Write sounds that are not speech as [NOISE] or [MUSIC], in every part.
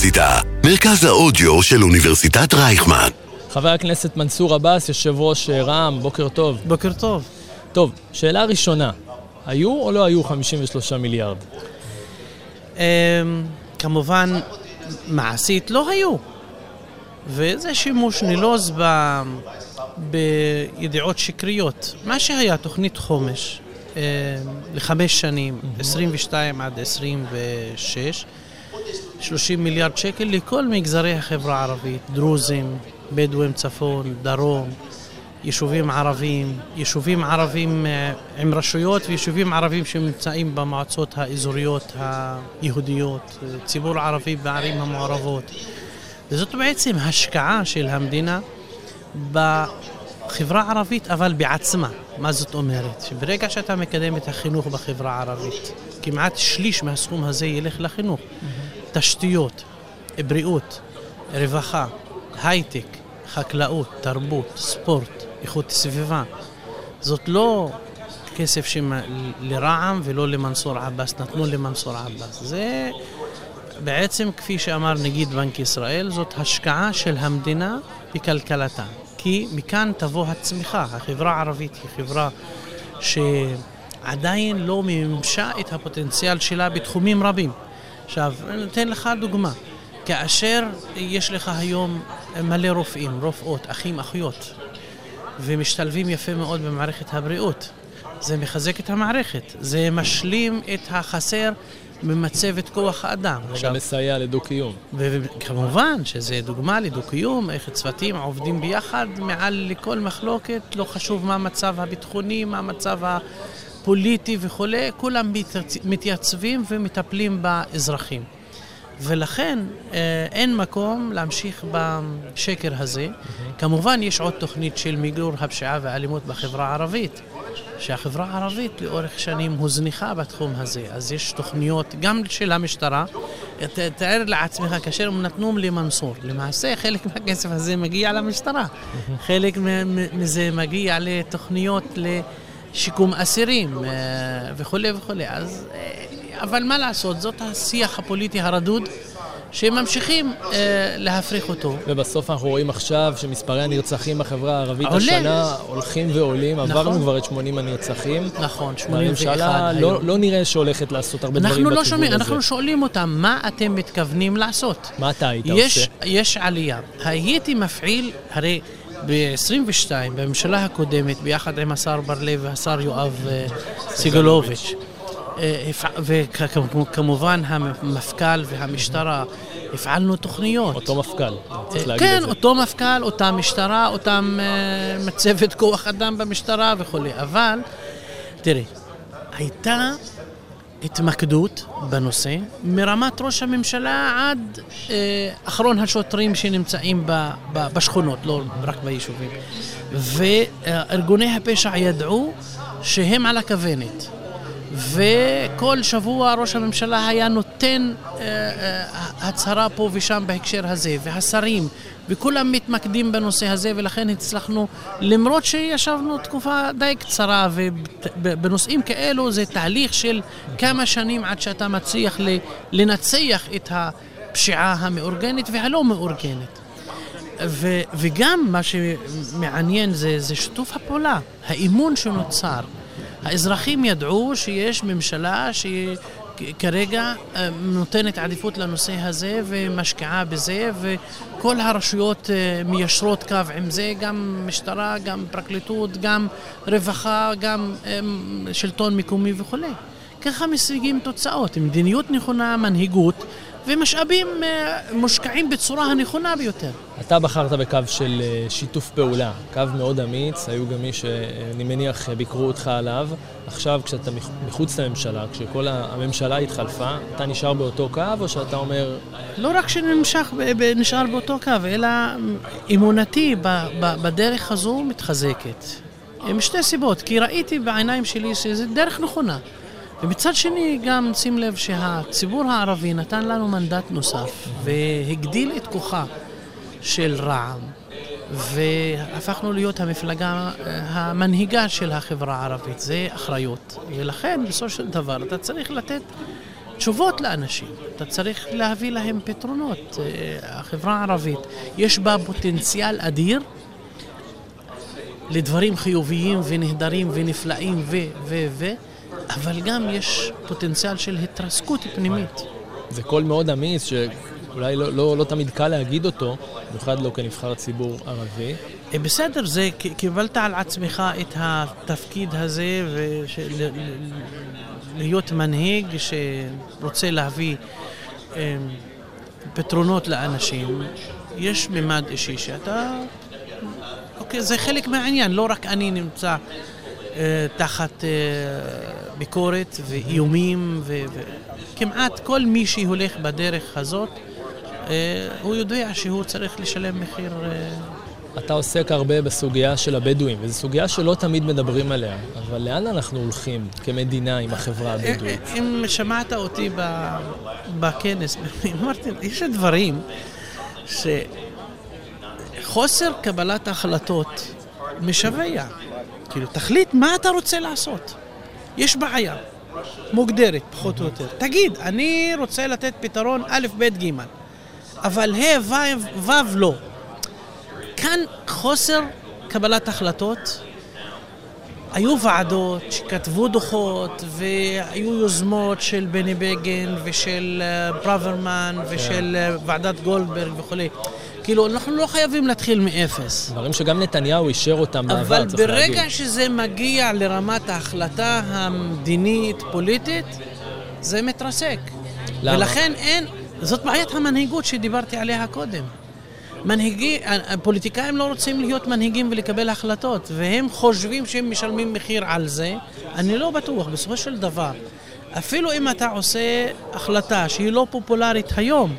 האוניברסיטה, מרכז האודיו של אוניברסיטת רייכמן. חבר הכנסת מנסור עבאס, יושב ראש אה, רע"מ, בוקר טוב. בוקר טוב. טוב, שאלה ראשונה, היו או לא היו 53 מיליארד? אמ, כמובן, מעשית לא היו. וזה שימוש נלוז ב... בידיעות שקריות. מה שהיה תוכנית חומש אה, לחמש שנים, 22 עד 26, 30 מיליארד שקל לכל מגזרי החברה הערבית, דרוזים, בדואים צפון, דרום, יישובים ערבים, יישובים ערבים אה, עם רשויות ויישובים ערבים שנמצאים במועצות האזוריות היהודיות, אה, ציבור ערבי בערים המעורבות. וזאת בעצם השקעה של המדינה בחברה הערבית, אבל בעצמה. מה זאת אומרת? שברגע שאתה מקדם את החינוך בחברה הערבית, כמעט שליש מהסכום הזה ילך לחינוך. Mm-hmm. תשתיות, בריאות, רווחה, הייטק, חקלאות, תרבות, ספורט, איכות סביבה. זאת לא כסף לרע"מ ולא למנסור עבאס, נתנו למנסור עבאס. זה בעצם, כפי שאמר נגיד בנק ישראל, זאת השקעה של המדינה בכלכלתה. כי מכאן תבוא הצמיחה. החברה הערבית היא חברה שעדיין לא מימשה את הפוטנציאל שלה בתחומים רבים. עכשיו, אני אתן לך דוגמה. כאשר יש לך היום מלא רופאים, רופאות, אחים, אחיות, ומשתלבים יפה מאוד במערכת הבריאות, זה מחזק את המערכת, זה משלים את החסר ממצבת כוח האדם. וגם מסייע לדו-קיום. וכמובן שזה דוגמה לדו-קיום, איך צוותים עובדים ביחד מעל לכל מחלוקת, לא חשוב מה המצב הביטחוני, מה המצב הפוליטי וכולי, כולם מתייצבים ומטפלים באזרחים. ולכן אה, אין מקום להמשיך בשקר הזה. כמובן, יש עוד תוכנית של מיגור הפשיעה והאלימות בחברה הערבית. שהחברה הערבית לאורך שנים הוזנחה בתחום הזה. אז יש תוכניות גם של המשטרה. תאר לעצמך, כאשר הם נתנו למנסור, למעשה חלק מהכסף הזה מגיע למשטרה. חלק מזה מגיע לתוכניות לשיקום אסירים אה, וכולי וכולי. אז, אה, אבל מה לעשות, זאת השיח הפוליטי הרדוד. שממשיכים אה, להפריך אותו. ובסוף אנחנו רואים עכשיו שמספרי הנרצחים בחברה הערבית עולה. השנה הולכים ועולים. נכון. עברנו כבר את 80 הנרצחים. נכון, 81 הממשלה לא, לא נראה שהולכת לעשות הרבה דברים בכיוון לא הזה. שומעים, אנחנו שואלים אותם, מה אתם מתכוונים לעשות? מה אתה היית יש, עושה? יש עלייה. הייתי מפעיל, הרי... ב-22, בממשלה הקודמת, ביחד עם השר בר-לב והשר יואב אה, סגלוביץ', אה, וכמובן המפכ"ל והמשטרה, הפעלנו תוכניות. אותו מפכ"ל, צריך להגיד כן, את זה. כן, אותו מפכ"ל, אותה משטרה, אותם אה, מצבת כוח אדם במשטרה וכולי. אבל, תראי, הייתה התמקדות בנושא מרמת ראש הממשלה עד אה, אחרון השוטרים שנמצאים ב, ב, בשכונות, לא רק ביישובים. וארגוני הפשע ידעו שהם על הכוונת. וכל שבוע ראש הממשלה היה נותן uh, uh, הצהרה פה ושם בהקשר הזה, והשרים, וכולם מתמקדים בנושא הזה, ולכן הצלחנו, למרות שישבנו תקופה די קצרה, ובנושאים כאלו זה תהליך של כמה שנים עד שאתה מצליח לנצח את הפשיעה המאורגנת והלא מאורגנת. ו, וגם מה שמעניין זה, זה שיתוף הפעולה, האמון שנוצר. האזרחים ידעו שיש ממשלה שכרגע אה, נותנת עדיפות לנושא הזה ומשקיעה בזה וכל הרשויות אה, מיישרות קו עם זה, גם משטרה, גם פרקליטות, גם רווחה, גם אה, שלטון מקומי וכולי. ככה משיגים תוצאות, מדיניות נכונה, מנהיגות ומשאבים אה, מושקעים בצורה הנכונה ביותר. אתה בחרת בקו של אה, שיתוף פעולה, קו מאוד אמיץ, היו גם מי שאני מניח ביקרו אותך עליו. עכשיו, כשאתה מחוץ לממשלה, כשכל הממשלה התחלפה, אתה נשאר באותו קו, או שאתה אומר... לא רק שנמשך, נשאר באותו קו, אלא אמונתי בדרך הזו מתחזקת. משתי סיבות, כי ראיתי בעיניים שלי שזו דרך נכונה. ומצד שני גם שים לב שהציבור הערבי נתן לנו מנדט נוסף והגדיל את כוחה של רע"מ והפכנו להיות המפלגה אה, המנהיגה של החברה הערבית. זה אחריות. ולכן בסופו של דבר אתה צריך לתת תשובות לאנשים, אתה צריך להביא להם פתרונות. אה, החברה הערבית, יש בה פוטנציאל אדיר לדברים חיוביים ונהדרים ונפלאים ו... ו... ו... אבל גם יש פוטנציאל של התרסקות פנימית. זה קול מאוד אמיץ, שאולי לא, לא, לא תמיד קל להגיד אותו, במיוחד לא כנבחר ציבור ערבי. אה, בסדר, זה קיבלת על עצמך את התפקיד הזה, ולהיות מנהיג שרוצה להביא אה, פתרונות לאנשים. יש ממד אישי שאתה... אוקיי, זה חלק מהעניין, לא רק אני נמצא תחת אה, ביקורת ואיומים, וכמעט כל מי שהולך בדרך הזאת, אה, הוא יודע שהוא צריך לשלם מחיר... אתה עוסק הרבה בסוגיה של הבדואים, וזו סוגיה שלא תמיד מדברים עליה, אבל לאן אנחנו הולכים כמדינה עם החברה הבדואית? אם שמעת אותי בכנס, [LAUGHS] אמרתי, יש דברים שחוסר קבלת החלטות משווע. כאילו, תחליט מה אתה רוצה לעשות. יש בעיה מוגדרת, פחות או יותר. תגיד, אני רוצה לתת פתרון א', ב', ג', אבל ה', ו', ו', לא. כאן חוסר קבלת החלטות. היו ועדות שכתבו דוחות והיו יוזמות של בני בגין ושל אה, ברוורמן ושל אה, ועדת גולדברג וכולי. כאילו, אנחנו לא חייבים להתחיל מאפס. דברים שגם נתניהו אישר אותם בעבר, צריך להגיד. אבל ברגע שזה מגיע לרמת ההחלטה המדינית-פוליטית, זה מתרסק. למה? ולכן אין, זאת בעיית המנהיגות שדיברתי עליה קודם. מנהיגי, הפוליטיקאים לא רוצים להיות מנהיגים ולקבל החלטות, והם חושבים שהם משלמים מחיר על זה. אני לא בטוח, בסופו של דבר, אפילו אם אתה עושה החלטה שהיא לא פופולרית היום,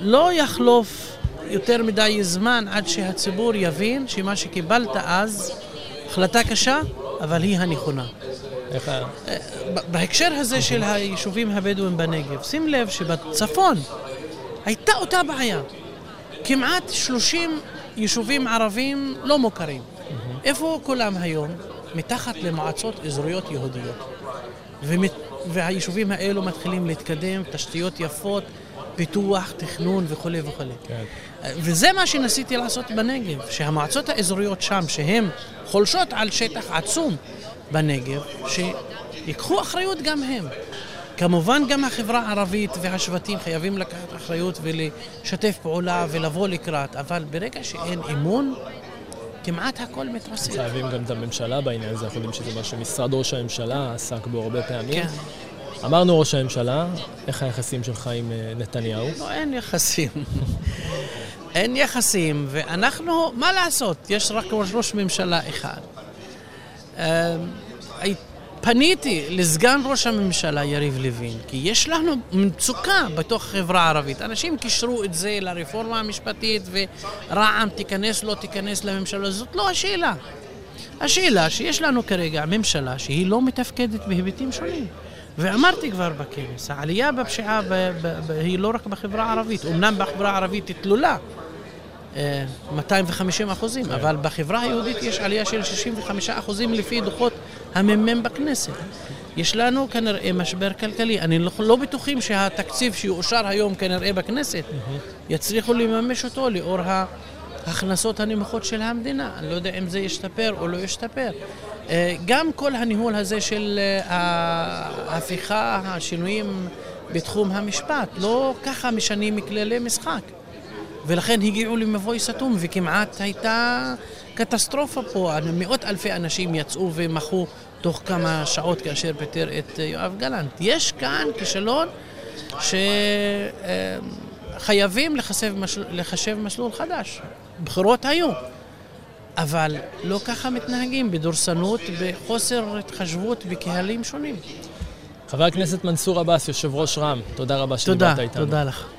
לא יחלוף יותר מדי זמן עד שהציבור יבין שמה שקיבלת אז, החלטה קשה, אבל היא הנכונה. איך. אה, בהקשר הזה של היישובים הבדואים בנגב, שים לב שבצפון הייתה אותה בעיה. כמעט 30 יישובים ערבים לא מוכרים. איפה כולם היום? מתחת למועצות אזוריות יהודיות. ומת... והיישובים האלו מתחילים להתקדם, תשתיות יפות, פיתוח, תכנון וכולי וכולי. כן. וזה מה שניסיתי לעשות בנגב, שהמועצות האזוריות שם, שהן חולשות על שטח עצום בנגב, שיקחו אחריות גם הם. כמובן גם החברה הערבית והשבטים חייבים לקחת אחריות ולשתף פעולה ולבוא לקראת, אבל ברגע שאין אמון, כמעט הכל מתרסק. חייבים גם את הממשלה בעניין הזה, אנחנו יודעים שזה מה שמשרד ראש הממשלה עסק בו הרבה פעמים. כן. אמרנו ראש הממשלה, איך היחסים שלך עם אה, נתניהו? לא, אין יחסים. [LAUGHS] אין יחסים, ואנחנו, מה לעשות? יש רק ראש ממשלה אחד. אה, פניתי לסגן ראש הממשלה יריב לוין, כי יש לנו מצוקה בתוך החברה הערבית. אנשים קישרו את זה לרפורמה המשפטית ורע"מ תיכנס, לא תיכנס לממשלה, זאת לא השאלה. השאלה שיש לנו כרגע ממשלה שהיא לא מתפקדת בהיבטים שונים. ואמרתי כבר בכנס, העלייה בפשיעה היא לא רק בחברה הערבית, אמנם בחברה הערבית היא תלולה, 250 אחוזים, כן. אבל בחברה היהודית יש עלייה של 65 אחוזים לפי דוחות המ"מ בכנסת. יש לנו כנראה משבר כלכלי. אני לא, לא בטוחים שהתקציב שיאושר היום כנראה בכנסת יצליחו לממש אותו לאור ההכנסות הנמוכות של המדינה. אני לא יודע אם זה ישתפר או לא ישתפר. אה, גם כל הניהול הזה של אה, ההפיכה, השינויים בתחום המשפט, לא ככה משנים כללי משחק. ולכן הגיעו למבוי סתום וכמעט הייתה קטסטרופה פה. מאות אלפי אנשים יצאו ומחו תוך כמה שעות כאשר פיטר את יואב גלנט. יש כאן כישלון שחייבים לחשב. לחשב מסלול חדש. בחירות היו. אבל לא ככה מתנהגים, בדורסנות, בחוסר התחשבות בקהלים שונים. חבר הכנסת מנסור עבאס, יושב ראש רע"מ, תודה רבה שדיברת איתנו. תודה, תודה לך.